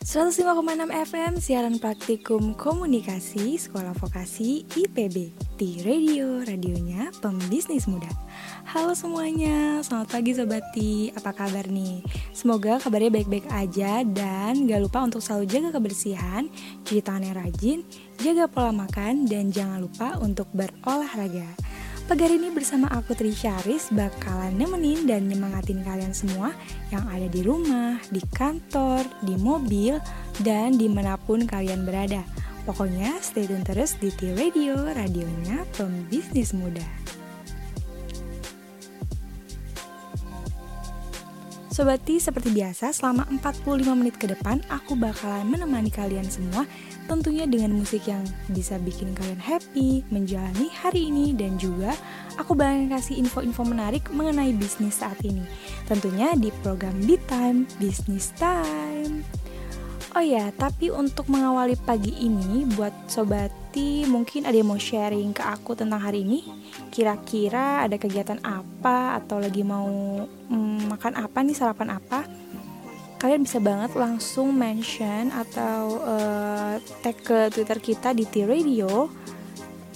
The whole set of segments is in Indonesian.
105,6 FM siaran praktikum komunikasi Sekolah Vokasi IPB di radio radionya pembisnis muda. Halo semuanya, selamat pagi Sobati, apa kabar nih? Semoga kabarnya baik-baik aja dan gak lupa untuk selalu jaga kebersihan, cuci tangan yang rajin, jaga pola makan, dan jangan lupa untuk berolahraga. Pagi hari ini bersama aku Trisharis bakalan nemenin dan nyemangatin kalian semua yang ada di rumah, di kantor, di mobil, dan di mana pun kalian berada. Pokoknya stay tune terus di T-Radio, radionya pembisnis muda. Sobati, seperti biasa, selama 45 menit ke depan, aku bakalan menemani kalian semua tentunya dengan musik yang bisa bikin kalian happy menjalani hari ini dan juga aku bakalan kasih info-info menarik mengenai bisnis saat ini. Tentunya di program Beat Time Business Time. Oh ya, tapi untuk mengawali pagi ini buat sobati mungkin ada yang mau sharing ke aku tentang hari ini. Kira-kira ada kegiatan apa atau lagi mau hmm, makan apa nih, sarapan apa? Kalian bisa banget langsung mention atau uh, tag ke Twitter kita di T-Radio.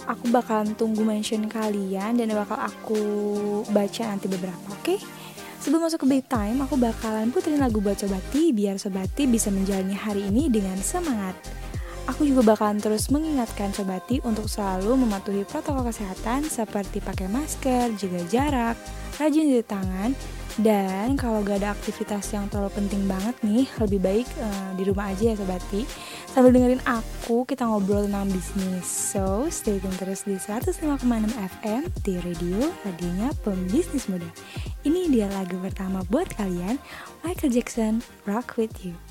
Aku bakalan tunggu mention kalian dan bakal aku baca nanti beberapa, oke? Okay? Sebelum masuk ke bedtime, aku bakalan puterin lagu buat Sobati biar Sobati bisa menjalani hari ini dengan semangat. Aku juga bakalan terus mengingatkan Sobati untuk selalu mematuhi protokol kesehatan seperti pakai masker, jaga jarak, rajin cuci tangan, dan kalau gak ada aktivitas yang terlalu penting banget nih, lebih baik uh, di rumah aja ya sobati. Sambil dengerin aku, kita ngobrol tentang bisnis. So, stay tune terus di 105,6 FM di radio, radionya pembisnis muda. Ini dia lagu pertama buat kalian, Michael Jackson, Rock With You.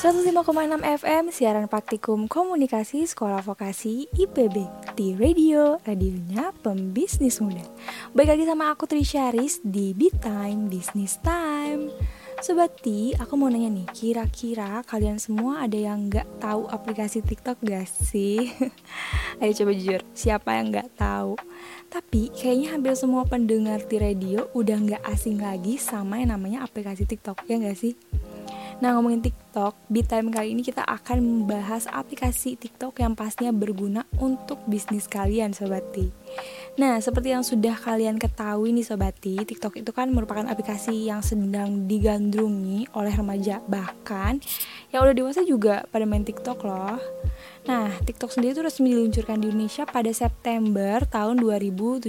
105,6 FM siaran praktikum komunikasi sekolah vokasi IPB di radio radionya pembisnis muda. Baik lagi sama aku Trisharis di Beat Time Business Time. Sobat T, aku mau nanya nih, kira-kira kalian semua ada yang nggak tahu aplikasi TikTok gak sih? Ayo coba jujur, siapa yang nggak tahu? Tapi kayaknya hampir semua pendengar di radio udah nggak asing lagi sama yang namanya aplikasi TikTok, ya nggak sih? Nah ngomongin TikTok, di time kali ini kita akan membahas aplikasi TikTok yang pastinya berguna untuk bisnis kalian Sobati Nah seperti yang sudah kalian ketahui nih Sobati TikTok itu kan merupakan aplikasi yang sedang digandrungi oleh remaja Bahkan yang udah dewasa juga pada main TikTok loh Nah, TikTok sendiri itu resmi diluncurkan di Indonesia pada September tahun 2017,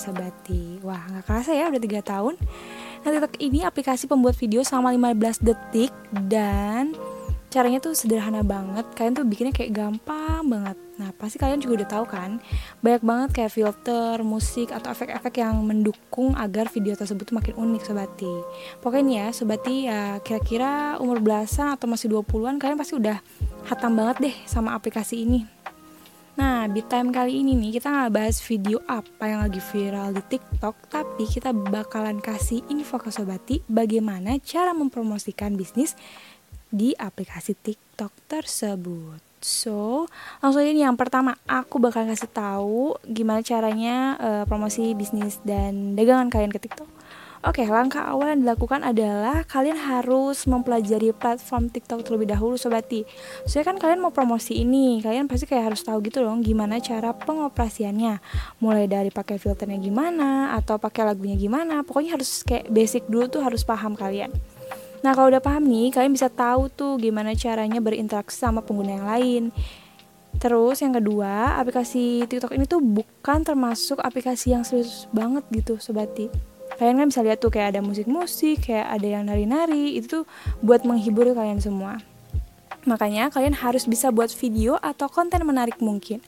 Sobati. Wah, nggak kerasa ya, udah 3 tahun. Nah TikTok ini aplikasi pembuat video selama 15 detik dan caranya tuh sederhana banget. Kalian tuh bikinnya kayak gampang banget. Nah pasti kalian juga udah tahu kan? Banyak banget kayak filter musik atau efek-efek yang mendukung agar video tersebut tuh makin unik sobati pokoknya nih ya sobati ya kira-kira umur belasan atau masih 20-an kalian pasti udah hatam banget deh sama aplikasi ini Nah, di time kali ini nih kita nggak bahas video apa yang lagi viral di TikTok, tapi kita bakalan kasih info ke Sobati bagaimana cara mempromosikan bisnis di aplikasi TikTok tersebut. So, langsung aja nih yang pertama, aku bakal kasih tahu gimana caranya uh, promosi bisnis dan dagangan kalian ke TikTok. Oke, langkah awal yang dilakukan adalah kalian harus mempelajari platform TikTok terlebih dahulu sobati. Soalnya kan kalian mau promosi ini, kalian pasti kayak harus tahu gitu dong gimana cara pengoperasiannya. Mulai dari pakai filternya gimana atau pakai lagunya gimana, pokoknya harus kayak basic dulu tuh harus paham kalian. Nah, kalau udah paham nih, kalian bisa tahu tuh gimana caranya berinteraksi sama pengguna yang lain. Terus yang kedua, aplikasi TikTok ini tuh bukan termasuk aplikasi yang serius banget gitu, sobati kalian kan bisa lihat tuh kayak ada musik-musik kayak ada yang nari-nari itu tuh buat menghibur kalian semua. Makanya kalian harus bisa buat video atau konten menarik mungkin.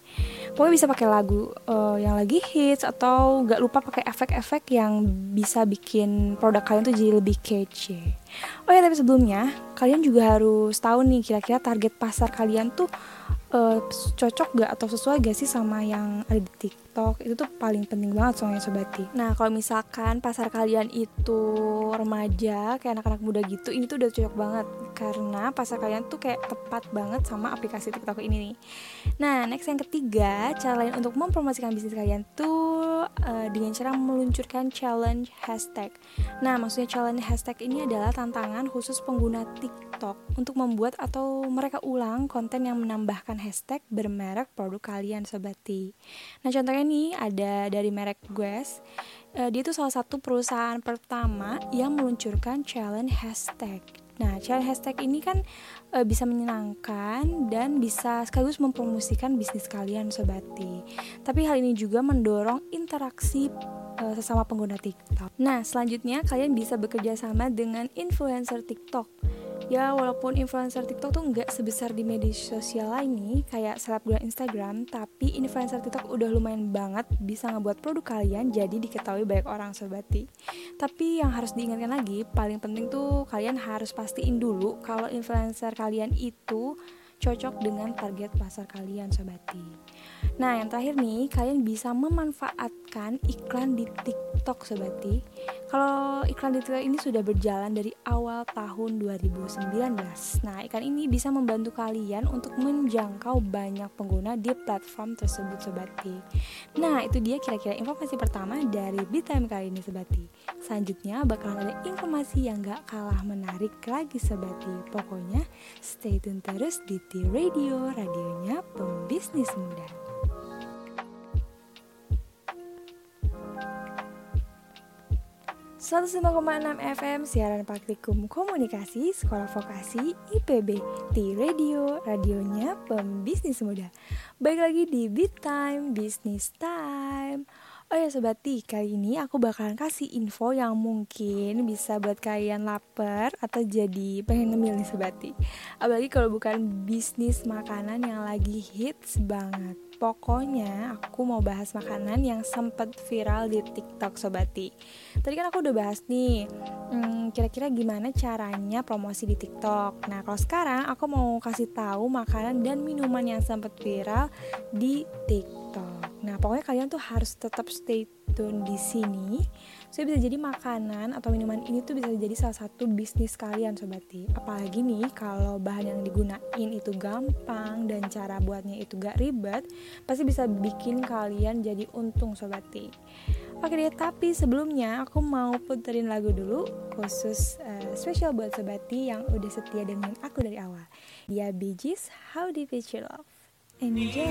Pokoknya bisa pakai lagu uh, yang lagi hits atau gak lupa pakai efek-efek yang bisa bikin produk kalian tuh jadi lebih kece. Oh ya tapi sebelumnya kalian juga harus tahu nih kira-kira target pasar kalian tuh uh, cocok gak atau sesuai gak sih sama yang ada di TikTok TikTok itu tuh paling penting banget soalnya sobati. Nah kalau misalkan pasar kalian itu remaja kayak anak-anak muda gitu, ini tuh udah cocok banget karena pasar kalian tuh kayak tepat banget sama aplikasi TikTok ini nih. Nah next yang ketiga, cara lain untuk mempromosikan bisnis kalian tuh uh, dengan cara meluncurkan challenge hashtag. Nah maksudnya challenge hashtag ini adalah tantangan khusus pengguna TikTok untuk membuat atau mereka ulang konten yang menambahkan hashtag bermerek produk kalian sobati. Nah contohnya nih ada dari merek Guess. Uh, dia itu salah satu perusahaan pertama yang meluncurkan challenge hashtag. Nah, challenge hashtag ini kan e, bisa menyenangkan dan bisa sekaligus mempromosikan bisnis kalian sobati. Tapi hal ini juga mendorong interaksi e, sesama pengguna TikTok. Nah, selanjutnya kalian bisa bekerja sama dengan influencer TikTok ya walaupun influencer TikTok tuh nggak sebesar di media sosial lain nih kayak selebgram Instagram tapi influencer TikTok udah lumayan banget bisa ngebuat produk kalian jadi diketahui banyak orang sobati tapi yang harus diingatkan lagi paling penting tuh kalian harus pastiin dulu kalau influencer kalian itu cocok dengan target pasar kalian sobati nah yang terakhir nih kalian bisa memanfaatkan iklan di TikTok sobati kalau iklan TikTok ini sudah berjalan dari awal tahun 2019 nah iklan ini bisa membantu kalian untuk menjangkau banyak pengguna di platform tersebut sobati nah itu dia kira-kira informasi pertama dari Bitime kali ini sobati selanjutnya bakalan ada informasi yang gak kalah menarik lagi sobati pokoknya stay tune terus di T Radio, radionya pembisnis muda. Satu enam FM siaran praktikum komunikasi sekolah vokasi IPB di radio radionya pembisnis muda. Baik lagi di Beat Time Business Time. Oh ya sobati, kali ini aku bakalan kasih info yang mungkin bisa buat kalian lapar atau jadi pengen ngemil nih sobati. Apalagi kalau bukan bisnis makanan yang lagi hits banget. Pokoknya aku mau bahas makanan yang sempat viral di TikTok sobati. Tadi kan aku udah bahas nih, hmm, kira-kira gimana caranya promosi di TikTok. Nah kalau sekarang aku mau kasih tahu makanan dan minuman yang sempat viral di TikTok. Nah, pokoknya kalian tuh harus tetap stay tune di sini. So bisa jadi makanan atau minuman ini tuh bisa jadi salah satu bisnis kalian sobati. Apalagi nih kalau bahan yang digunain itu gampang dan cara buatnya itu gak ribet, pasti bisa bikin kalian jadi untung sobati. Oke deh, tapi sebelumnya aku mau puterin lagu dulu khusus uh, spesial buat sobati yang udah setia dengan aku dari awal. Dia Bee How Deep Is Love. Enjoy.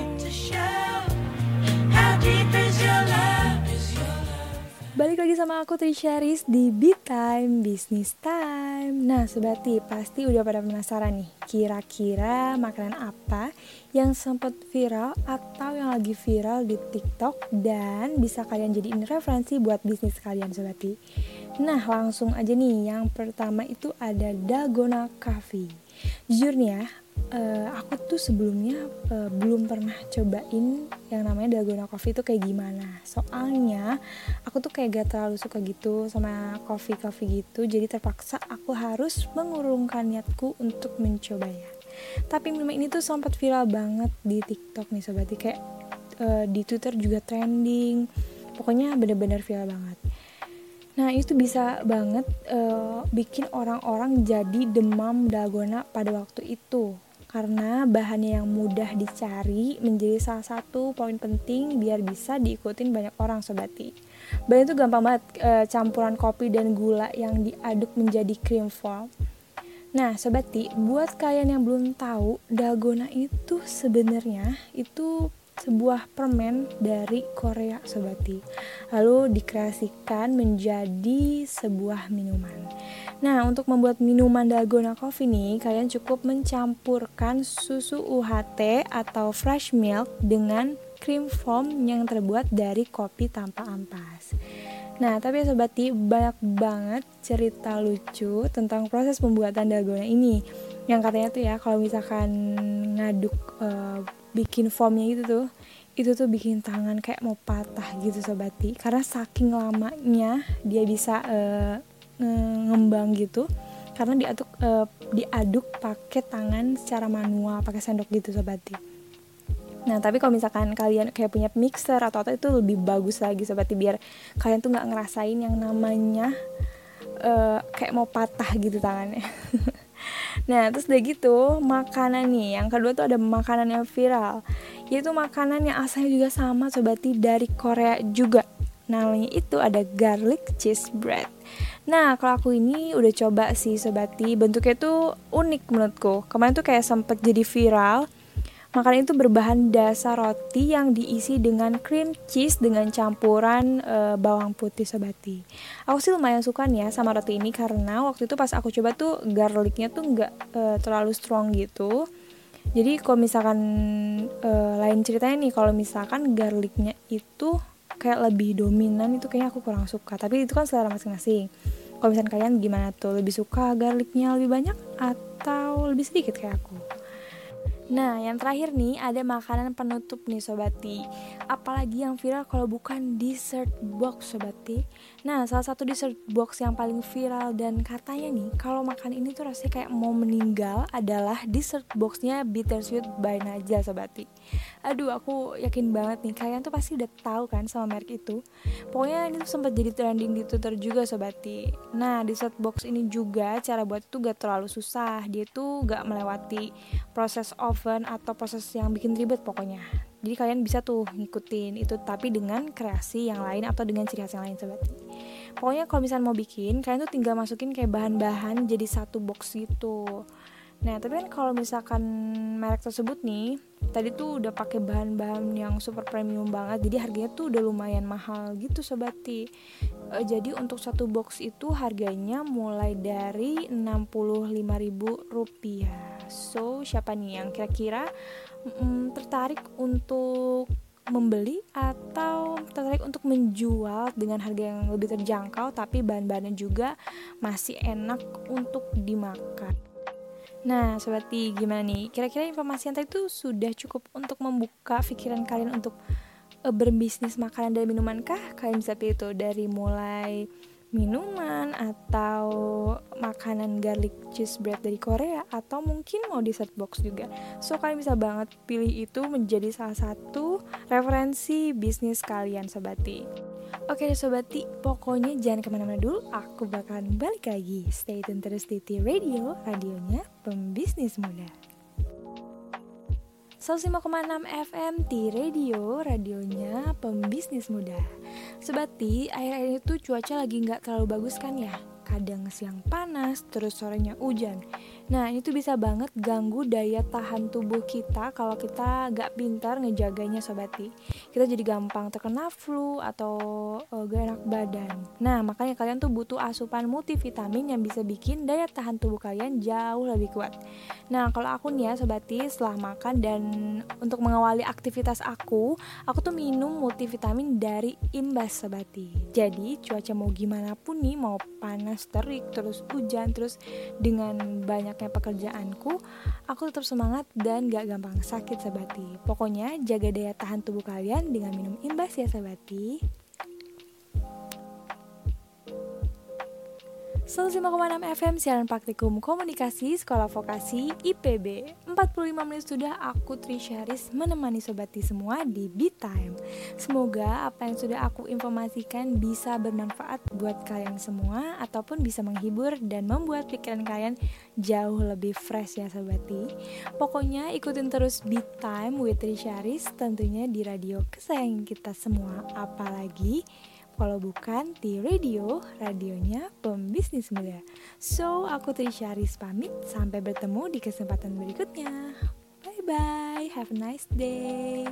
Balik lagi sama aku Trisha Riz di Beat Time Business Time. Nah Sobati pasti udah pada penasaran nih Kira-kira makanan apa yang sempat viral atau yang lagi viral di TikTok Dan bisa kalian jadiin referensi buat bisnis kalian Sobati Nah langsung aja nih. Yang pertama itu ada Dalgona Coffee Jujur nih ya uh, aku tuh sebelumnya uh, belum pernah cobain yang namanya dalgona coffee itu kayak gimana. Soalnya aku tuh kayak gak terlalu suka gitu sama coffee coffee gitu. Jadi terpaksa aku harus mengurungkan niatku untuk mencobanya tapi minuman ini tuh sempat viral banget di tiktok nih sobat. Kayak uh, di twitter juga trending. Pokoknya bener-bener viral banget Nah itu bisa banget uh, bikin orang-orang jadi demam dalgona pada waktu itu karena bahannya yang mudah dicari menjadi salah satu poin penting biar bisa diikutin banyak orang sobati. Bahan itu gampang banget e, campuran kopi dan gula yang diaduk menjadi cream foam. Nah, sobati, buat kalian yang belum tahu, dalgona itu sebenarnya itu sebuah permen dari Korea sobati. Lalu dikreasikan menjadi sebuah minuman. Nah, untuk membuat minuman dalgona coffee nih, kalian cukup mencampurkan susu UHT atau fresh milk dengan cream foam yang terbuat dari kopi tanpa ampas. Nah, tapi ya sobat banyak banget cerita lucu tentang proses pembuatan dalgona ini. Yang katanya tuh ya, kalau misalkan ngaduk uh, bikin foamnya itu tuh, itu tuh bikin tangan kayak mau patah gitu sobati. Karena saking lamanya dia bisa uh, ngembang gitu karena diaduk uh, diaduk pakai tangan secara manual pakai sendok gitu sobati Nah, tapi kalau misalkan kalian kayak punya mixer atau apa itu lebih bagus lagi seperti biar kalian tuh nggak ngerasain yang namanya uh, kayak mau patah gitu tangannya. nah, terus udah gitu makanan nih. Yang kedua tuh ada makanan yang viral. Yaitu makanan yang asalnya juga sama sobati dari Korea juga. Namanya itu ada garlic cheese bread. Nah, kalau aku ini udah coba sih sobati, bentuknya tuh unik menurutku. Kemarin tuh kayak sempet jadi viral Makanan itu berbahan dasar roti yang diisi dengan cream cheese dengan campuran e, bawang putih sobati. Aku sih lumayan suka nih ya sama roti ini karena waktu itu pas aku coba tuh garlicnya tuh nggak e, terlalu strong gitu. Jadi kalau misalkan e, lain ceritanya nih kalau misalkan garlicnya itu kayak lebih dominan itu kayaknya aku kurang suka. Tapi itu kan selera masing-masing. Kalau misalkan kalian gimana tuh lebih suka garlicnya lebih banyak atau lebih sedikit kayak aku? Nah, yang terakhir nih ada makanan penutup nih sobati. Apalagi yang viral kalau bukan dessert box sobati. Nah, salah satu dessert box yang paling viral dan katanya nih kalau makan ini tuh rasanya kayak mau meninggal adalah dessert boxnya Bittersweet by Najla sobati. Aduh, aku yakin banget nih kalian tuh pasti udah tahu kan sama merek itu. Pokoknya ini tuh sempat jadi trending di Twitter juga sobati. Nah, dessert box ini juga cara buat itu gak terlalu susah. Dia tuh gak melewati proses of oven atau proses yang bikin ribet pokoknya. Jadi kalian bisa tuh ngikutin itu tapi dengan kreasi yang lain atau dengan ciri khas yang lain sobat. Pokoknya kalau misalnya mau bikin kalian tuh tinggal masukin kayak bahan-bahan jadi satu box gitu. Nah, tapi kan kalau misalkan merek tersebut nih, tadi tuh udah pakai bahan-bahan yang super premium banget, jadi harganya tuh udah lumayan mahal gitu sobati. E, jadi untuk satu box itu harganya mulai dari ribu rupiah. So, siapa nih yang kira-kira mm, tertarik untuk membeli atau tertarik untuk menjual dengan harga yang lebih terjangkau tapi bahan-bahannya juga masih enak untuk dimakan. Nah, Sobat gimana nih? Kira-kira informasi yang tadi itu sudah cukup untuk membuka pikiran kalian untuk uh, berbisnis makanan dan minuman kah? Kalian bisa pilih tuh dari mulai minuman atau makanan garlic cheese bread dari Korea atau mungkin mau dessert box juga. So kalian bisa banget pilih itu menjadi salah satu referensi bisnis kalian sobati. Oke deh sobati, pokoknya jangan ke mana-mana dulu, aku bakalan balik lagi. Stay tune terus di T Radio, radionya pembisnis muda. 105,6 FM T Radio, radionya pembisnis muda. Sebati, akhir-akhir itu cuaca lagi nggak terlalu bagus kan ya? Kadang siang panas, terus sorenya hujan. Nah, ini tuh bisa banget ganggu daya tahan tubuh kita kalau kita gak pintar ngejaganya sobati. Kita jadi gampang terkena flu atau uh, gak enak badan. Nah, makanya kalian tuh butuh asupan multivitamin yang bisa bikin daya tahan tubuh kalian jauh lebih kuat. Nah, kalau aku nih ya sobati setelah makan dan untuk mengawali aktivitas aku, aku tuh minum multivitamin dari Imbas sobati. Jadi, cuaca mau gimana pun nih, mau panas terik, terus hujan, terus dengan banyak banyaknya pekerjaanku, aku tetap semangat dan gak gampang sakit sabati. Pokoknya jaga daya tahan tubuh kalian dengan minum imbas ya sabati. 105,6 FM siaran praktikum komunikasi sekolah vokasi IPB 45 menit sudah aku Trisharis menemani sobati semua di Beat Time Semoga apa yang sudah aku informasikan bisa bermanfaat buat kalian semua Ataupun bisa menghibur dan membuat pikiran kalian jauh lebih fresh ya sobati Pokoknya ikutin terus Beat Time with Trisharis tentunya di radio kesayangan kita semua. Apalagi kalau bukan di radio, radionya pembisnis muda. So, aku Trisha Aris pamit. Sampai bertemu di kesempatan berikutnya. Bye-bye. Have a nice day.